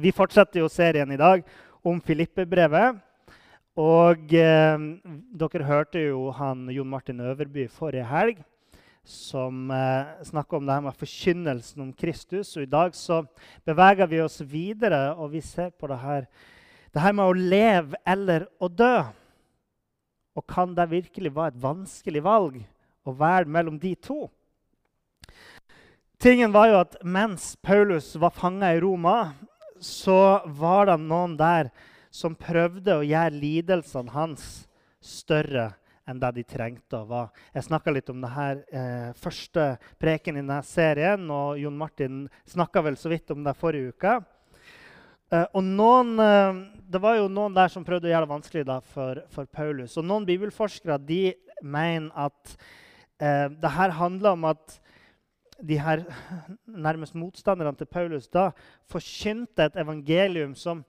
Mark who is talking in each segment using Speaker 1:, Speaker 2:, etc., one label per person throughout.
Speaker 1: Vi fortsetter jo serien i dag om Filippe-brevet. Og eh, dere hørte jo han Jon Martin Øverby forrige helg, som eh, snakka om det her med forkynnelsen om Kristus. Og i dag så beveger vi oss videre, og vi ser på det her, det her med å leve eller å dø. Og kan det virkelig være et vanskelig valg å velge mellom de to? Tingen var jo at Mens Paulus var fanga i Roma, så var det noen der som prøvde å gjøre lidelsene hans større enn det de trengte å være. Jeg snakka litt om denne eh, første preken i denne serien, og Jon Martin snakka vel så vidt om det forrige uke. Eh, og noen, eh, det var jo noen der som prøvde å gjøre det vanskelig da, for, for, Paulus. Og noen bibelforskere de mener at eh, det her handler om at de her nærmest motstanderne til Paulus da forkynte et evangelium som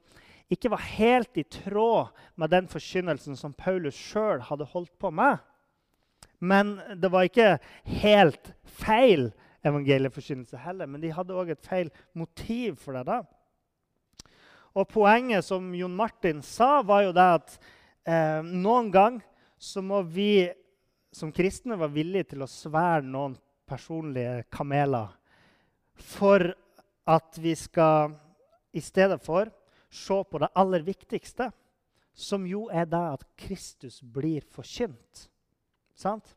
Speaker 1: ikke var helt i tråd med den forkynnelsen som Paulus sjøl hadde holdt på med. Men det var ikke helt feil evangelieforkynnelse heller. Men de hadde òg et feil motiv for det. da. Og Poenget som Jon Martin sa, var jo det at eh, noen gang så må vi som kristne være villige til å svære noen personlige kameler for at vi skal i stedet for se på det aller viktigste, som jo er det at Kristus blir forkynt. Sant?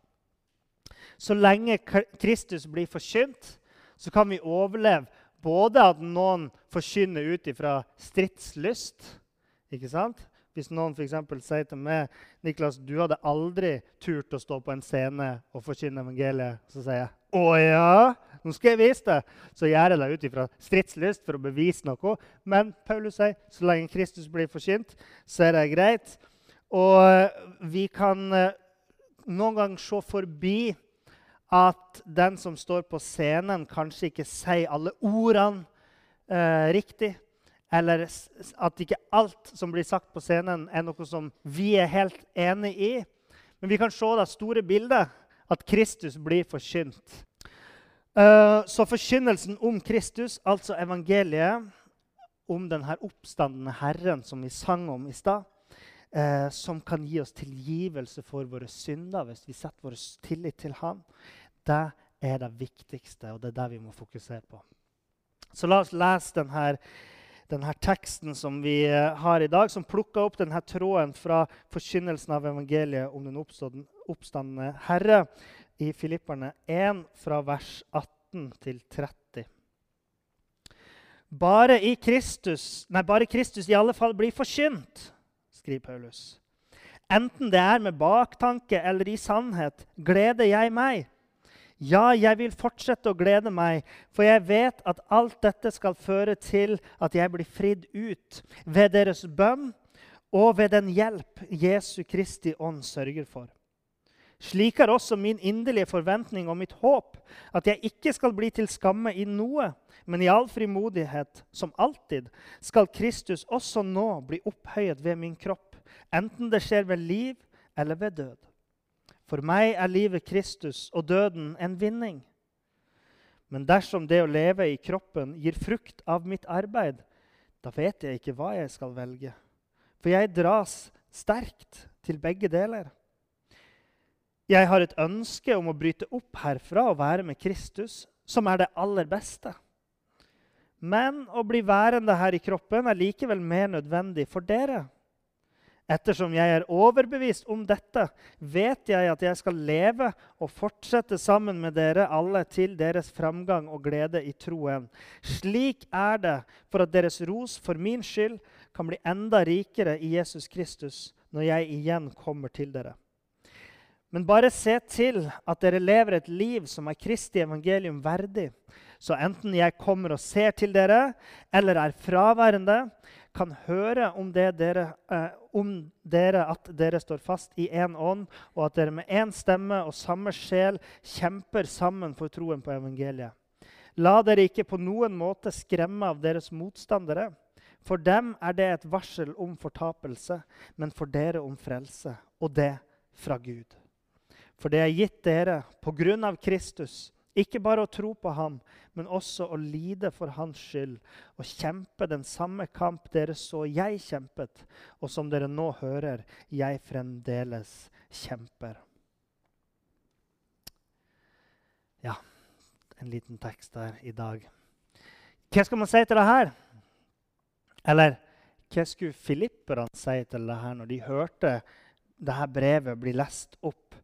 Speaker 1: Så lenge Kristus blir forkynt, så kan vi overleve både at noen forkynner ut ifra stridslyst ikke sant? Hvis noen for sier til meg Niklas, du hadde aldri turt å stå på en scene og forkynne evangeliet, så sier jeg å ja, nå skal jeg vise det. Så gjør jeg det ut ifra stridslyst for å bevise noe. Men Paulus sier så lenge Kristus blir forsynt, så er det greit. Og eh, vi kan eh, noen ganger se forbi at den som står på scenen, kanskje ikke sier alle ordene eh, riktig. Eller at ikke alt som blir sagt på scenen, er noe som vi er helt enig i. Men vi kan se det store bildet at Kristus blir forkynt. Uh, så forkynnelsen om Kristus, altså evangeliet om denne oppstandende Herren som vi sang om i stad, uh, som kan gi oss tilgivelse for våre synder hvis vi setter vår tillit til Han, det er det viktigste, og det er det vi må fokusere på. Så la oss lese denne, denne teksten som vi eh, har i dag, som plukker opp denne tråden fra forkynnelsen av evangeliet om den oppstandende Herre i Filipperne 1, fra vers 18 til 30. Bare i Kristus, nei, bare Kristus i alle fall blir forkynt, skriver Paulus. Enten det er med baktanke eller i sannhet, gleder jeg meg. Ja, jeg vil fortsette å glede meg, for jeg vet at alt dette skal føre til at jeg blir fridd ut ved deres bønn og ved den hjelp Jesu Kristi ånd sørger for. Slik er også min inderlige forventning og mitt håp at jeg ikke skal bli til skamme i noe, men i all frimodighet, som alltid, skal Kristus også nå bli opphøyet ved min kropp, enten det skjer ved liv eller ved død. For meg er livet Kristus og døden en vinning. Men dersom det å leve i kroppen gir frukt av mitt arbeid, da vet jeg ikke hva jeg skal velge. For jeg dras sterkt til begge deler. Jeg har et ønske om å bryte opp herfra og være med Kristus, som er det aller beste. Men å bli værende her i kroppen er likevel mer nødvendig for dere. Ettersom jeg er overbevist om dette, vet jeg at jeg skal leve og fortsette sammen med dere alle til deres framgang og glede i troen. Slik er det for at deres ros for min skyld kan bli enda rikere i Jesus Kristus når jeg igjen kommer til dere. Men bare se til at dere lever et liv som er Kristi evangelium verdig. Så enten jeg kommer og ser til dere, eller er fraværende, kan høre om, dere, eh, om dere at dere står fast i én ånd, og at dere med én stemme og samme sjel kjemper sammen for troen på evangeliet. La dere ikke på noen måte skremme av deres motstandere. For dem er det et varsel om fortapelse, men for dere om frelse, og det fra Gud. For det er gitt dere på grunn av Kristus, ikke bare å tro på ham, men også å lide for hans skyld og kjempe den samme kamp dere så jeg kjempet, og som dere nå hører jeg fremdeles kjemper. Ja, en liten tekst der i dag. Hva skal man si til det her? Eller hva skulle filipperne si til det her når de hørte dette brevet bli lest opp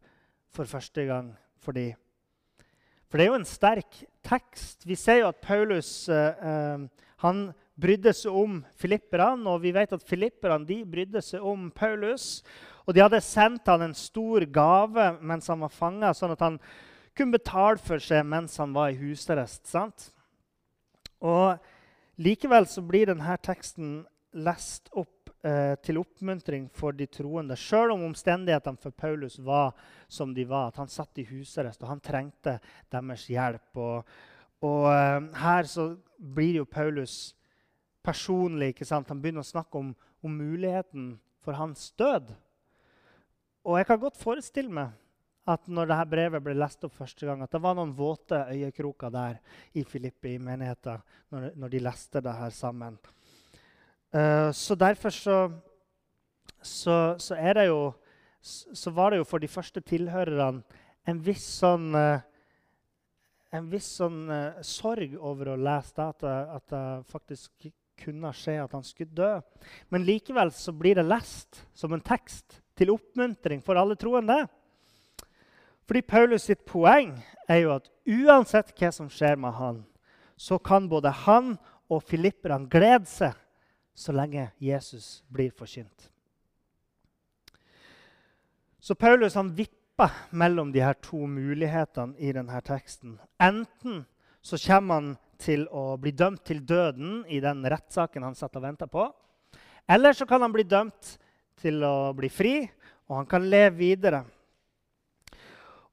Speaker 1: for første gang for dem. For det er jo en sterk tekst. Vi ser jo at Paulus eh, eh, han brydde seg om filipperne, og vi vet at filipperne brydde seg om Paulus. Og de hadde sendt han en stor gave mens han var fanga, sånn at han kunne betale for seg mens han var i husarrest. sant? Og Likevel så blir denne teksten lest opp eh, til oppmuntring for de troende, sjøl om omstendighetene for Paulus var som de var. At han satt i husarrest, og han trengte deres hjelp. Og, og eh, her så blir jo Paulus personlig. ikke sant? Han begynner å snakke om, om muligheten for hans død. Og jeg kan godt forestille meg at når dette brevet ble lest opp første gang, at det var noen våte øyekroker der i Filippi, i menigheten, når, når de leste det her sammen. Uh, så derfor så, så, så, er det jo Så var det jo for de første tilhørerne en viss sånn uh, en viss sånn uh, sorg over å lese det, at, det, at det faktisk kunne skje at han skulle dø. Men likevel så blir det lest som en tekst til oppmuntring for alle troende. Fordi Paulus sitt poeng er jo at uansett hva som skjer med han, så kan både han og filipperne glede seg så lenge Jesus blir forkynt. Så Paulus han vipper mellom de her to mulighetene i denne teksten. Enten så kommer han til å bli dømt til døden i den rettssaken han satt og venta på. Eller så kan han bli dømt til å bli fri, og han kan leve videre.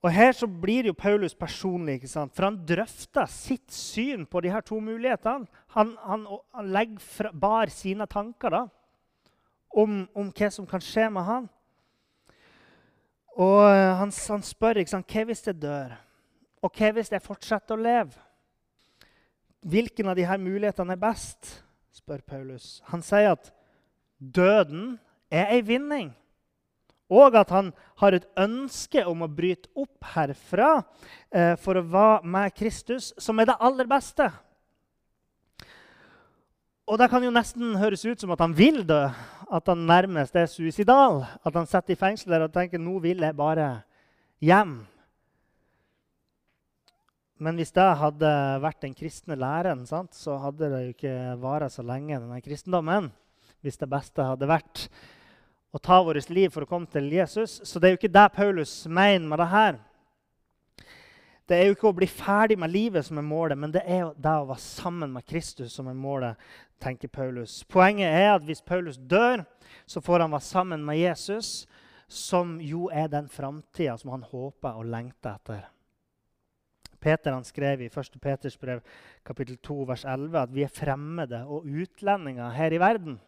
Speaker 1: Og Her så blir jo Paulus personlig, ikke sant? for han drøfter sitt syn på de her to mulighetene. Han, han, han legger fra, bar sine tanker da, om, om, hva som kan skje med han. Og eh, han, han spør ikke sant, hva hvis jeg dør, og hva hvis jeg fortsetter å leve. Hvilken av de her mulighetene er best? spør Paulus. Han sier at døden er ei vinning og at han har et ønske om å bryte opp herfra eh, for å være med Kristus, som er det aller beste. Og det kan jo nesten høres ut som at han vil dø, at han nærmest er suicidal. At han sitter i fengsel der og tenker nå vil jeg bare hjem. Men hvis det hadde vært den kristne læren, sant, så hadde det jo ikke vart så lenge, denne kristendommen. Hvis det beste hadde vært å ta vårt liv for å komme til Jesus. Så det er jo ikke det Paulus mener med det her. Det er jo ikke å bli ferdig med livet som er målet, men det er jo det å være sammen med Kristus som er målet, tenker Paulus. Poenget er at hvis Paulus dør, så får han være sammen med Jesus, som jo er den framtida som han håper og lengter etter. Peter han skrev i 1. Peters brev kapittel 2, vers 11 at vi er fremmede og utlendinger her i verden.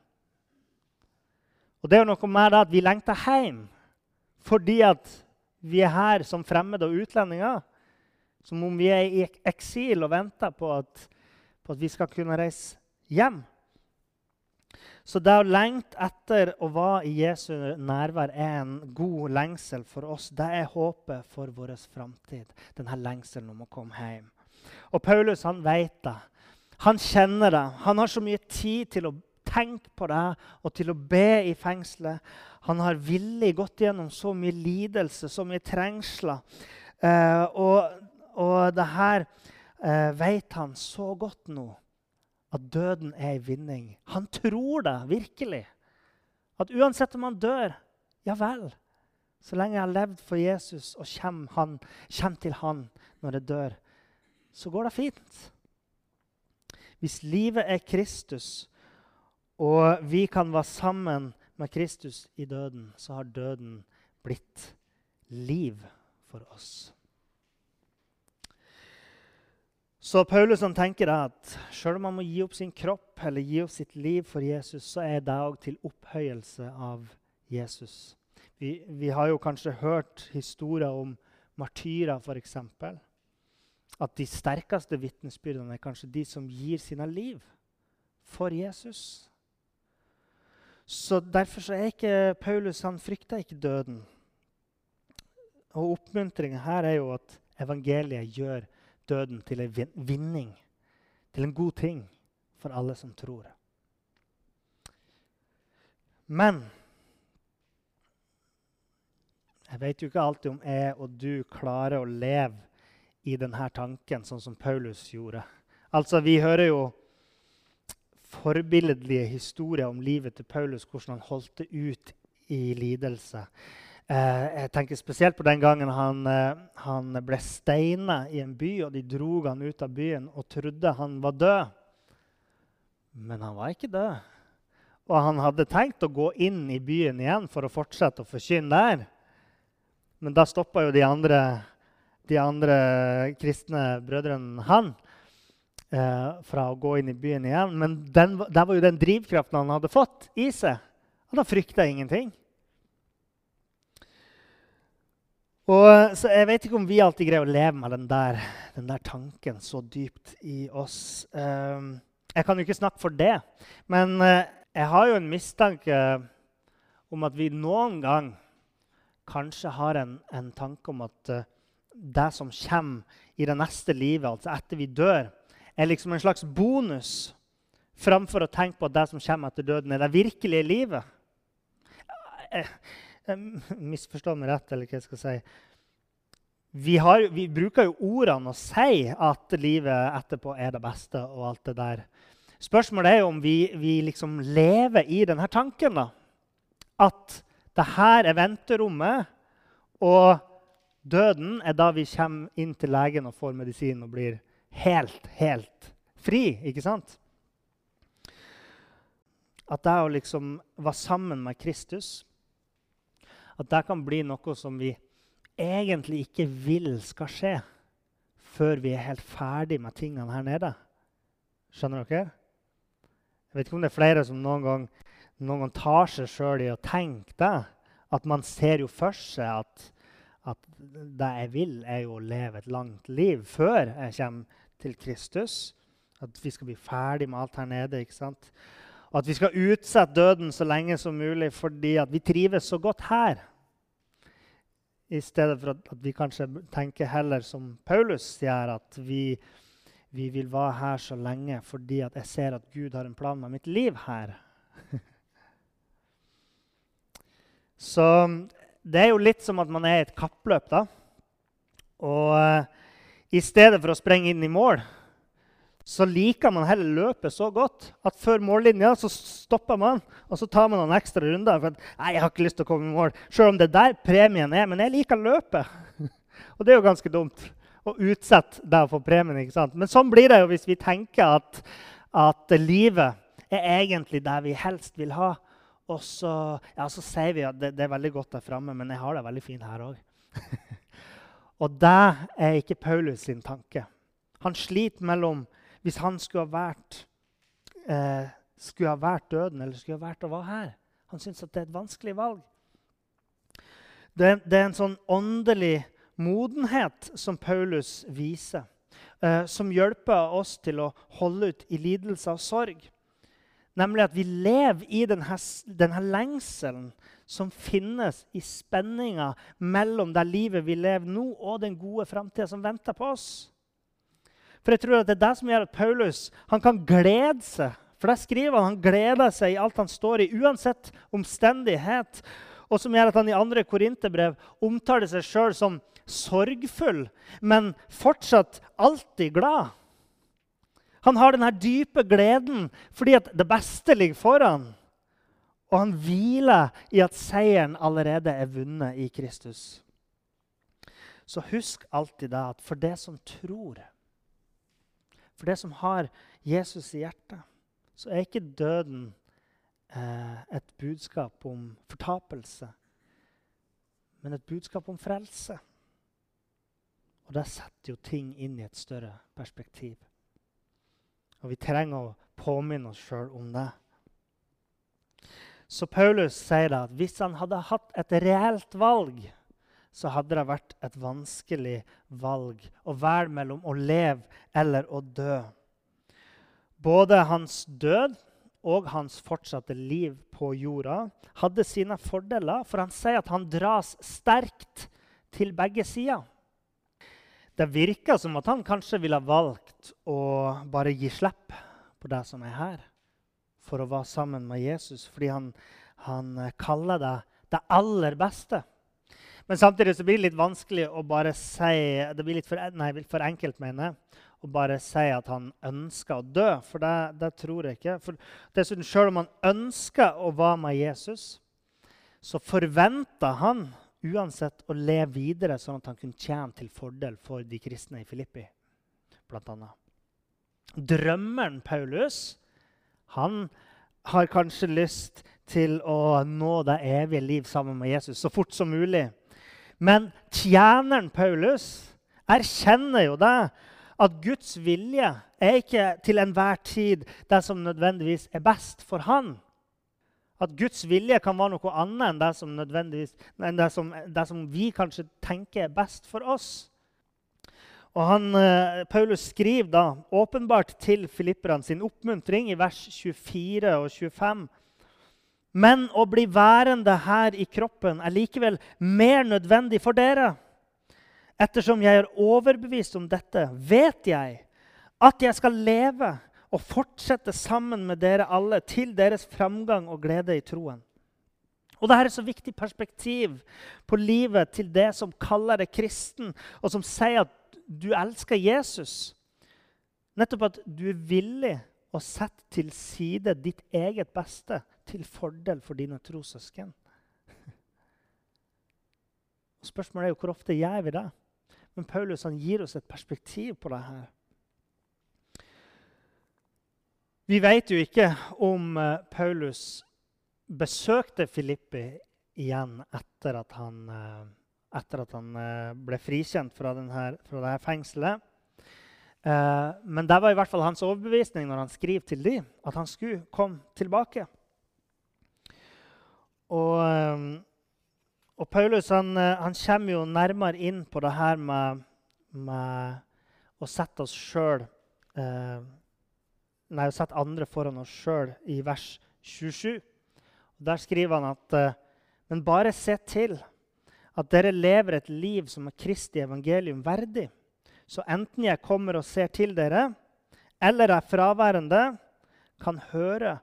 Speaker 1: Og det er jo noe med det at vi lengter hjem fordi at vi er her som fremmede og utlendinger. Som om vi er i eksil og venter på at, på at vi skal kunne reise hjem. Så det å lengte etter å være i Jesu nærvær er en god lengsel for oss. Det er håpet for vår framtid. Denne lengselen om å komme hjem. Og Paulus han vet det. Han kjenner det. Han har så mye tid til å tenke på det og til å be i fengselet. Han har villig gått gjennom så mye lidelse, så mye trengsler. Eh, og, og det her eh, vet han så godt nå, at døden er en vinning. Han tror det virkelig. At uansett om han dør, ja vel, Så lenge jeg har levd for Jesus og kommer, han, kommer til han når jeg dør, så går det fint. Hvis livet er Kristus, og vi kan være sammen med Kristus i døden, så har døden blitt liv for oss. Så Paulus han tenker at selv om han må gi opp sin kropp eller gi opp sitt liv for Jesus, så er det òg til opphøyelse av Jesus. Vi, vi, har jo kanskje hørt historier om martyrer, f.eks. At de sterkeste vitnesbyrdene er kanskje de som gir sine liv for Jesus. Så Derfor så er ikke Paulus han frykter ikke døden. Og Oppmuntringa her er jo at evangeliet gjør døden til en vinning, til en god ting for alle som tror. Men jeg vet jo ikke alltid om jeg og du klarer å leve i denne tanken, sånn som Paulus gjorde. Altså, Vi hører jo forbilledlige historier om livet til Paulus, hvordan han holdt det ut i lidelse. Eh, jeg tenker spesielt på den gangen han, eh, han ble steina i en by, og de dro han ut av byen og trodde han var død. Men han var ikke død. Og han hadde tenkt å gå inn i byen igjen for å fortsette å forkynne der. Men da stoppa jo de andre, de andre kristne brødrene han fra å gå inn i byen igjen. Men den, der var jo den drivkraften han hadde fått i seg. Han da frykta ingenting. Og, så Jeg vet ikke om vi alltid greier å leve med den der, den der tanken så dypt i oss. Um, jeg kan jo ikke snakke for det, men uh, jeg har jo en mistanke om at vi noen gang kanskje har en, en tanke om at det som kommer i det neste livet, altså etter vi dør, er liksom en slags bonus framfor å tenke på at det som kommer etter døden, er det virkelige livet. Uh, Misforstå meg rett, eller hva jeg skal si. Vi, har, vi, bruker jo ordene og sier at livet etterpå er det beste. og alt det der. Spørsmålet er jo om vi, vi liksom lever i denne tanken. da. At det her er venterommet, og døden er da vi kommer inn til legen og får medisin og blir helt, helt fri. ikke sant? At det å liksom være sammen med Kristus at det kan bli noe som vi egentlig ikke vil skal skje før vi er helt ferdig med tingene her nede. Skjønner dere? Jeg vet ikke om det er flere som noen gang, noen gang tar seg sjøl i å tenke det. At man ser jo for seg at, at det jeg vil, er jo å leve et langt liv før jeg kommer til Kristus. At vi skal bli ferdig med alt her nede. ikke sant? Og at vi skal utsette døden så lenge som mulig fordi vi trives så godt her. I stedet for at, vi kanskje tenker heller som Paulus gjør, at vi, vi vil være her så lenge fordi jeg ser at Gud har en plan med mitt liv her. så det er jo litt som at man er i et kappløp. da. Og uh, i stedet for å sprenge inn i mål, så liker man heller løpet så godt at før mållinja så stopper man og så tar man noen ekstra runder. for at, nei, jeg har ikke lyst til å komme i mål, Selv om det der premien er. Men jeg liker løpet. og det er jo ganske dumt å utsette det å få premien. ikke sant? Men sånn blir det jo hvis vi tenker at, at livet er egentlig der vi helst vil ha. Og så, ja, så sier vi at det, det, er veldig godt der framme, men jeg har det veldig fint her òg. og det er ikke Paulus sin tanke. Han sliter mellom hvis han skulle ha vært, eh, skulle ha vært døden eller skulle ha vært å være her. Han syns det er et vanskelig valg. Det, det, er en sånn åndelig modenhet som Paulus viser, eh, som hjelper oss til å holde ut i lidelse og sorg. Nemlig at vi lever i denne, denne lengselen som finnes i spenninga mellom det livet vi lever nå, og den gode framtida som venter på oss. For jeg tror at det er det som gjør at Paulus kan glede seg. For det skriver han han gleder seg i alt han står i, uansett omstendighet. Og som gjør at han i andre korinterbrev omtaler seg sjøl som sorgfull, men fortsatt alltid glad. Han har denne dype gleden fordi at det beste ligger foran. Og han hviler i at seieren allerede er vunnet i Kristus. Så husk alltid da at for det som tror, for det som har Jesus i hjertet, så er ikke døden eh, et budskap om fortapelse, men et budskap om frelse. Og det setter jo ting inn i et større perspektiv. Og vi trenger å påminne oss sjøl om det. Så Paulus sier da at hvis han hadde hatt et reelt valg, så hadde det vært et vanskelig valg å velge mellom å leve eller å dø. Både hans død og hans fortsatte liv på jorda hadde sine fordeler, for han sier at han dras sterkt til begge sider. Det virker som at han kanskje ville valgt å bare gi slipp på det som er her, for å være sammen med Jesus, fordi han, han kaller det det aller beste. Men samtidig så blir det litt vanskelig å bare si Det blir litt for, nei, for enkelt, mener jeg, å bare si at han ønsker å dø. For det, det tror jeg ikke. For dessuten, Selv om han ønsker å være med Jesus, så forventer han uansett å leve videre, sånn at han kunne tjene til fordel for de kristne i Filippi. Blant annet. Drømmeren Paulus han har kanskje lyst til å nå det evige liv sammen med Jesus så fort som mulig. Men tjeneren Paulus erkjenner jo det at Guds vilje er ikke til enhver tid det som nødvendigvis er best for han. At Guds vilje kan være noe annet enn det som, enn det som, det som vi kanskje tenker er best for oss. Og han, eh, Paulus skriver da åpenbart til filipperne sin oppmuntring i vers 24 og 25. Men å bli værende her i kroppen er likevel mer nødvendig for dere. Ettersom jeg er overbevist om dette, vet jeg at jeg skal leve og fortsette sammen med dere alle til deres framgang og glede i troen. Og Dette er et så viktig perspektiv på livet til det som kaller deg kristen, og som sier at du elsker Jesus. Nettopp at du er villig å sette til side ditt eget beste til fordel for dine trossøsken. Spørsmålet er jo hvor ofte gjør vi det? Men Paulus han gir oss et perspektiv på det her. Vi vet jo ikke om eh, Paulus besøkte Filippi igjen etter at han, eh, etter at han eh, ble frikjent fra, denne, fra dette fengselet. Men det var i hvert fall hans overbevisning når han skriver til dem, at han skulle komme tilbake. Og, og Paulus han, han, kommer jo nærmere inn på det her med, med å sette oss sjøl eh, nei, sette andre foran oss sjøl i vers 27. Og der skriver han at eh, Men bare se til at dere lever et liv som er Kristi evangelium verdig. Så enten jeg kommer og ser til dere, eller er fraværende, kan høre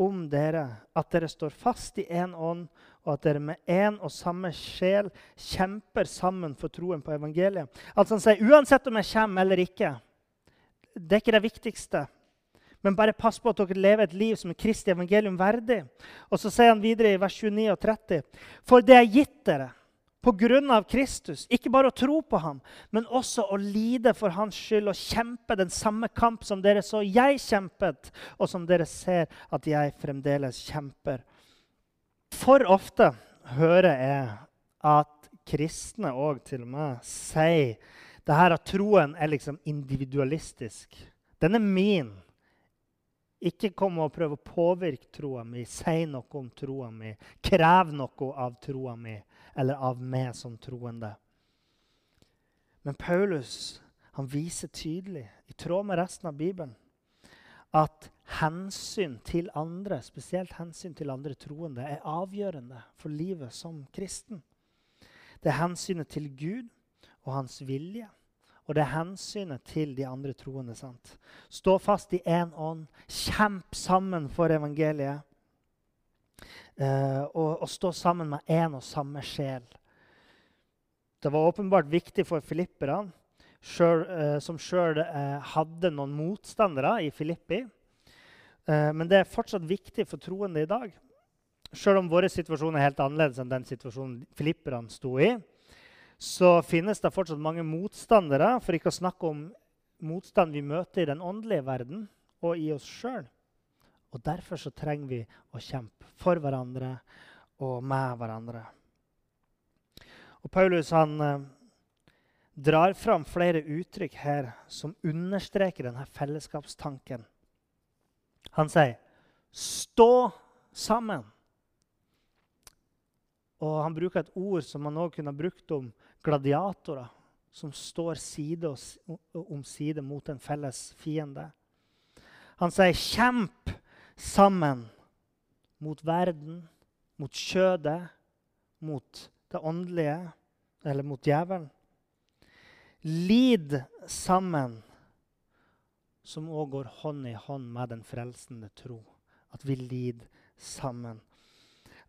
Speaker 1: om dere at dere står fast i én ånd, og at dere med én og samme sjel kjemper sammen for troen på evangeliet. Altså Han sier uansett om jeg kommer eller ikke, det er ikke det viktigste. Men bare pass på at dere lever et liv som er Kristi evangelium verdig. Og så sier han videre i vers 29 og 30.: For det er gitt dere på grunn av Kristus, ikke bare å tro på ham, men også å lide for hans skyld og kjempe den samme kamp som dere så jeg kjempet, og som dere ser at jeg fremdeles kjemper. For ofte hører jeg at kristne òg til og med sier det her at troen er liksom individualistisk. Den er min. Ikke kom og prøv å påvirke troa mi, si noe om troa mi, krev noe av troa mi eller av meg som troende. Men Paulus han viser tydelig, i tråd med resten av Bibelen, at hensyn til andre, spesielt hensyn til andre troende, er avgjørende for livet som kristen. Det er hensynet til Gud og hans vilje og det er hensynet til de andre troende. sant? Stå fast i én ånd. Kjemp sammen for evangeliet. Eh, og, og, stå sammen med én og samme sjel. Det var åpenbart viktig for filipperne, eh, som sjøl eh, hadde noen motstandere i Filippi. Eh, men det er fortsatt viktig for troende i dag. Selv om vår situasjon er helt annerledes enn den situasjonen filipperne sto i, så finnes det fortsatt mange motstandere, for ikke å snakke om motstand vi møter i den åndelige verden og i oss sjøl. Og derfor så trenger vi å kjempe for hverandre og med hverandre. Og Paulus han eh, drar fram flere uttrykk her som understreker denne fellesskapstanken. Han sier 'stå sammen'. Og han bruker et ord som han òg kunne brukt om gladiatorer som står side om side mot en felles fiende. Han sier 'kjemp sammen' mot verden, mot kjødet, mot det åndelige, eller mot djevelen. Lid sammen, som òg går hånd i hånd med den frelsende tro. At vi lider sammen.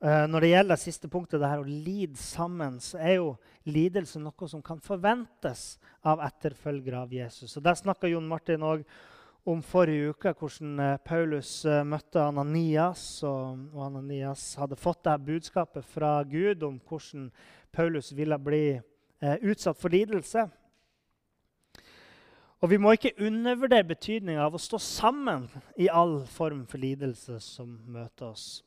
Speaker 1: Uh, når det gjelder siste punktet, det her å lide sammen, så er jo lidelse noe som kan forventes av etterfølgere av Jesus. Og Der snakka Jon Martin òg om forrige uke, hvordan uh, Paulus uh, møtte Ananias. Og, Ananias hadde fått det budskapet fra Gud om hvordan Paulus ville bli utsatt for lidelse. Og vi må ikke undervurdere betydninga av å stå sammen i all form for lidelse som møter oss.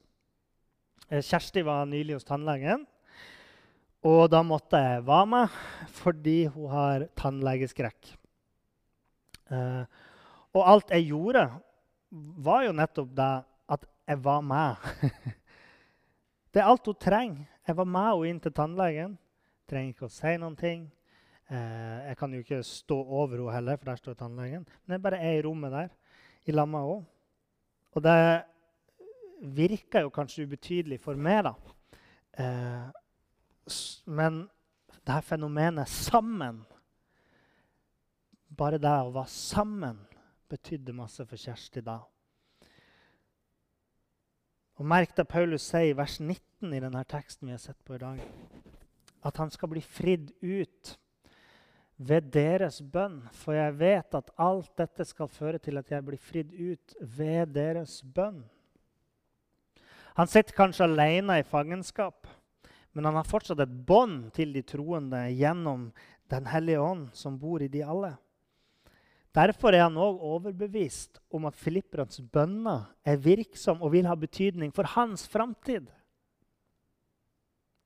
Speaker 1: Eh, Kjersti var nylig hos tannlegen, og da måtte jeg være med fordi hun har tannlegeskrekk. Eh, og alt jeg gjorde, var jo nettopp det at jeg var med. det er alt hun trenger. Jeg var med henne inn til tannlegen. Trenger ikke å si noen ting. Eh, jeg kan jo ikke stå over henne heller, for der står tannlegen. Men jeg bare er i rommet der i lag med. Og det virker jo kanskje ubetydelig for meg, da. Eh, men her fenomenet sammen Bare det å være sammen betydde masse for Kjersti da. Og Merk det Paulus sier i vers 19 i denne teksten vi har sett på i dag. At han skal bli fridd ut ved deres bønn. For jeg vet at alt dette skal føre til at jeg blir fridd ut ved deres bønn. Han sitter kanskje alene i fangenskap, men han har fortsatt et bånd til de troende gjennom Den hellige ånd som bor i de alle. Derfor er han òg overbevist om at filipperens bønner er virksom og vil ha betydning for hans framtid.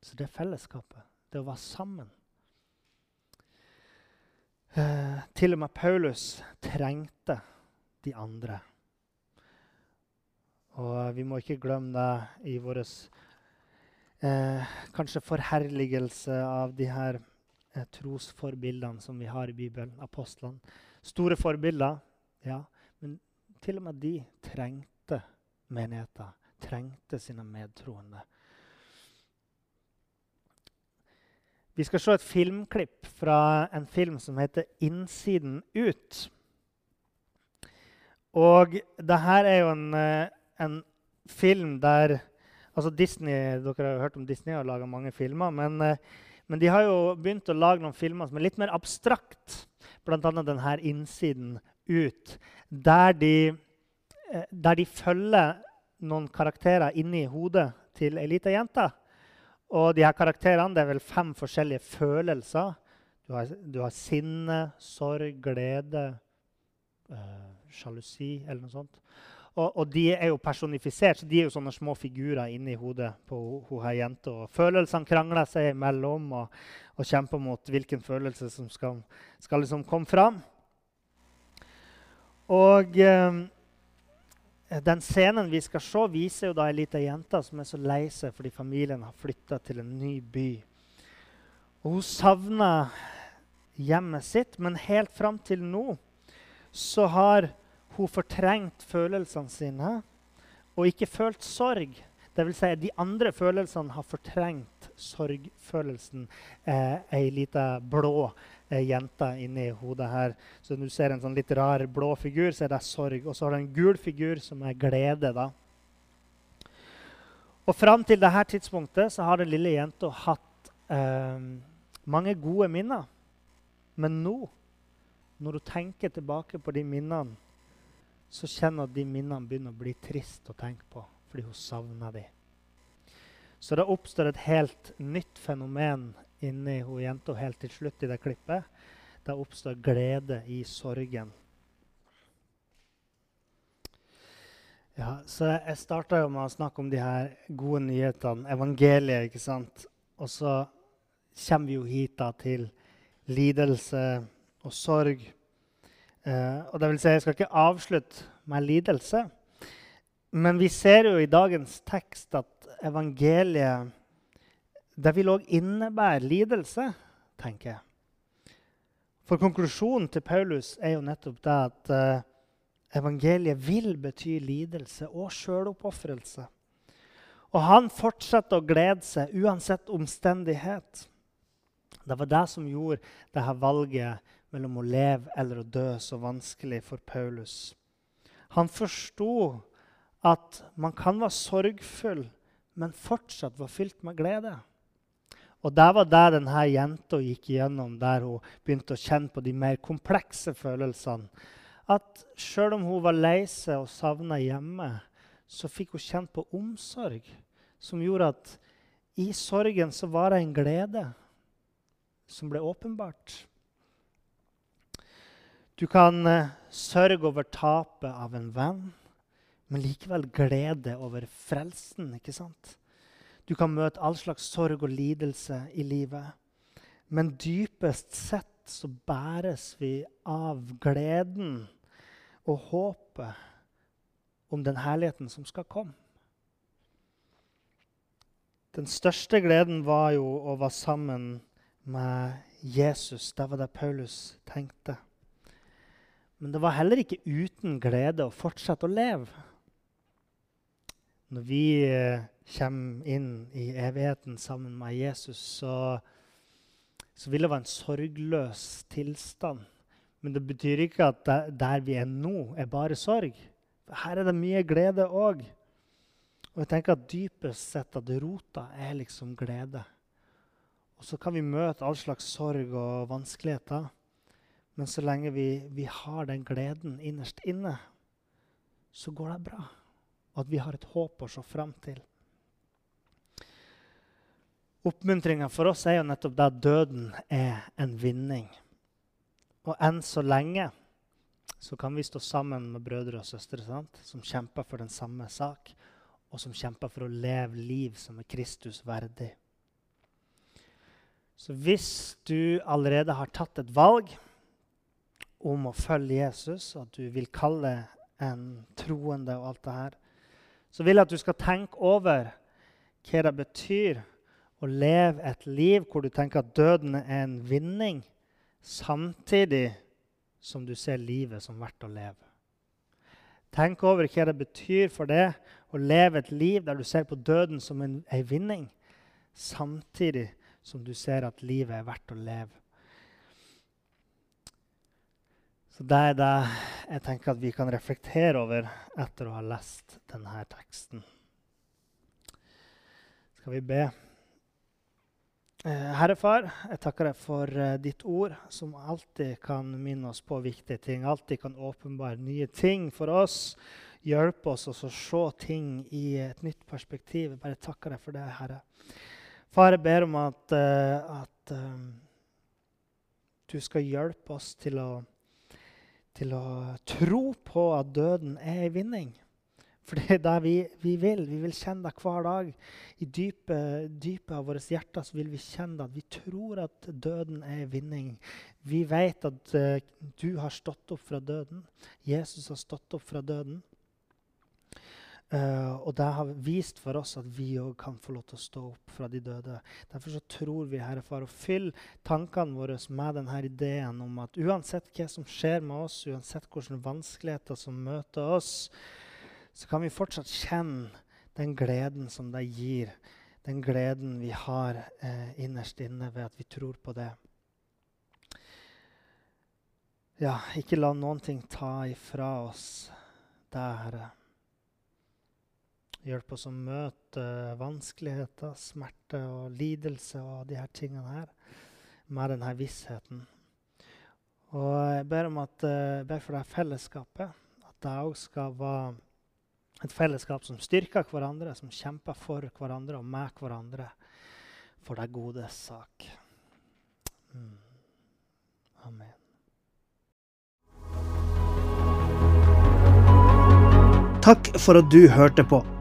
Speaker 1: Så det er fellesskapet, det å være sammen. Eh, til og med Paulus trengte de andre. Og vi må ikke glemme det i vår eh, kanskje forherligelse av de her eh, trosforbildene som vi har i Bibelen, apostlene. Store forbilder, ja. Men til og med de trengte menigheter, trengte sine medtroende. Vi skal se et filmklipp fra en film som heter 'Innsiden ut'. Og det her er jo en, eh, en film der altså Disney, Dere har jo hørt om Disney har laga mange filmer. Men, eh, men, de har jo begynt å lage noen filmer som er litt mer abstrakt. Bl.a. denne 'Innsiden ut', der de, eh, der de følger noen karakterer inni hodet til ei lita jente. Og de her karakterene det er vel fem forskjellige følelser. Du har, du har sinne, sorg, glede, uh, sjalusi eller noe sånt. Og, og, de er jo personifisert, så de er jo sånne små figurer inni hodet på hun her jenta. Og følelsene krangler seg imellom og, og, kjemper mot hvilken følelse som skal, skal liksom komme fram. Og... eh, den scenen vi skal se, viser jo da ei lita jente som er så lei seg fordi familien har flytta til en ny by. Og hun savner hjemmet sitt, men helt fram til nå så har hun fortrengt følelsene sine og ikke følt sorg. Vil si, de andre følelsene har fortrengt sorgfølelsen. Eh, ei lita blå eh, jente inni hodet her. Så du ser en sånn litt rar blå figur, så er det sorg. Og så har du en gul figur som er glede. da. Og fram til dette tidspunktet så har den lille jenta hatt eh, mange gode minner. Men nå, når hun tenker tilbake på de minnene, så kjenner hun at de minnene begynner å bli trist å tenke på fordi hun savner dem. Så det oppstår et helt nytt fenomen inni hun jenta helt til slutt i det klippet. Det oppstår glede i sorgen. Ja, så Jeg starta med å snakke om de her gode nyhetene, evangeliet. ikke sant? Og så kommer vi jo hit da til lidelse og sorg. Eh, og det vil si, Jeg skal ikke avslutte med lidelse. Men vi ser jo i dagens tekst at evangeliet det vil òg innebære lidelse, tenker jeg. For konklusjonen til Paulus er jo nettopp det at uh, evangeliet vil bety lidelse og sjøloppofrelse. Og han fortsetter å glede seg uansett omstendighet. Det var det som gjorde dette valget mellom å leve eller å dø så vanskelig for Paulus. Han forsto at man kan være sorgfull, men fortsatt være fylt med glede. Og det var det denne jenta gikk igjennom, der hun begynte å kjenne på de mer komplekse følelsene. At sjøl om hun var lei seg og savna hjemme, så fikk hun kjent på omsorg som gjorde at i sorgen så var det en glede som ble åpenbart. Du kan uh, sørge over tapet av en venn, men likevel glede over frelsen. ikke sant? Du kan møte all slags sorg og lidelse i livet. Men dypest sett så bæres vi av gleden og håpet om den herligheten som skal komme. Den største gleden var jo å være sammen med Jesus. Det var det Paulus tenkte. Men det var heller ikke uten glede å fortsette å leve. Når vi eh, kommer inn i evigheten sammen med Jesus, så, så vil det være en sorgløs tilstand. Men det betyr ikke at der, vi er nå, er bare sorg. Her er det mye glede òg. Og jeg tenker at dypest sett at rota er liksom glede. Og så kan vi møte all slags sorg og vanskeligheter. Men så lenge vi, vi har den gleden innerst inne, så går det bra og at vi har et håp å se fram til. Oppmuntringa for oss er jo nettopp det at døden er en vinning. Og enn så lenge så kan vi stå sammen med brødre og søstre sant? som kjemper for den samme sak, og som kjemper for å leve liv som er Kristus verdig. Så hvis du allerede har tatt et valg om å følge Jesus, at du vil kalle en troende og alt det her, så vil jeg at du skal tenke over hva det betyr å leve et liv hvor du tenker at døden er en vinning, samtidig som du ser livet som verdt å leve. Tenk over hva det betyr for deg å leve et liv der du ser på døden som en, en vinning, samtidig som du ser at livet er verdt å leve. Så Det er det jeg tenker at vi kan reflektere over etter å ha lest denne teksten. Skal vi be? Eh, Herre Far, jeg takker deg for eh, ditt ord, som alltid kan minne oss på viktige ting. Alltid kan åpenbare nye ting for oss. Hjelpe oss å se ting i et nytt perspektiv. Jeg bare takker deg for det, Herre. Far, jeg ber om at, uh, at um, du skal hjelpe oss til å til å tro på at døden er en vinning. For det er det vi, vi, vil. Vi vil kjenne det hver dag. I dypet, dype av vårt hjerte så vil vi kjenne. At vi tror at døden er vinning. Vi vet at uh, du har stått opp fra døden. Jesus har stått opp fra døden. Uh, og det har vist for oss at vi òg kan få lov til å stå opp fra de døde. Derfor så tror vi, Herre Far, å fylle tankene våre med denne ideen om at uansett hva som skjer med oss, uansett hvilke vanskeligheter som møter oss, så kan vi fortsatt kjenne den gleden som det gir. Den gleden vi har uh, innerst inne ved at vi tror på det. Ja, ikke la noen ting ta ifra oss det, Herre. Hjelp oss å møte vanskeligheter, smerte og lidelse og de her tingene her med denne vissheten. Og jeg ber om at, jeg eh, ber for det fellesskapet, at det òg skal være Et fellesskap som styrker hverandre, som kjemper for hverandre og med hverandre for det gode sak. Mm. Amen. Takk for at du hørte på.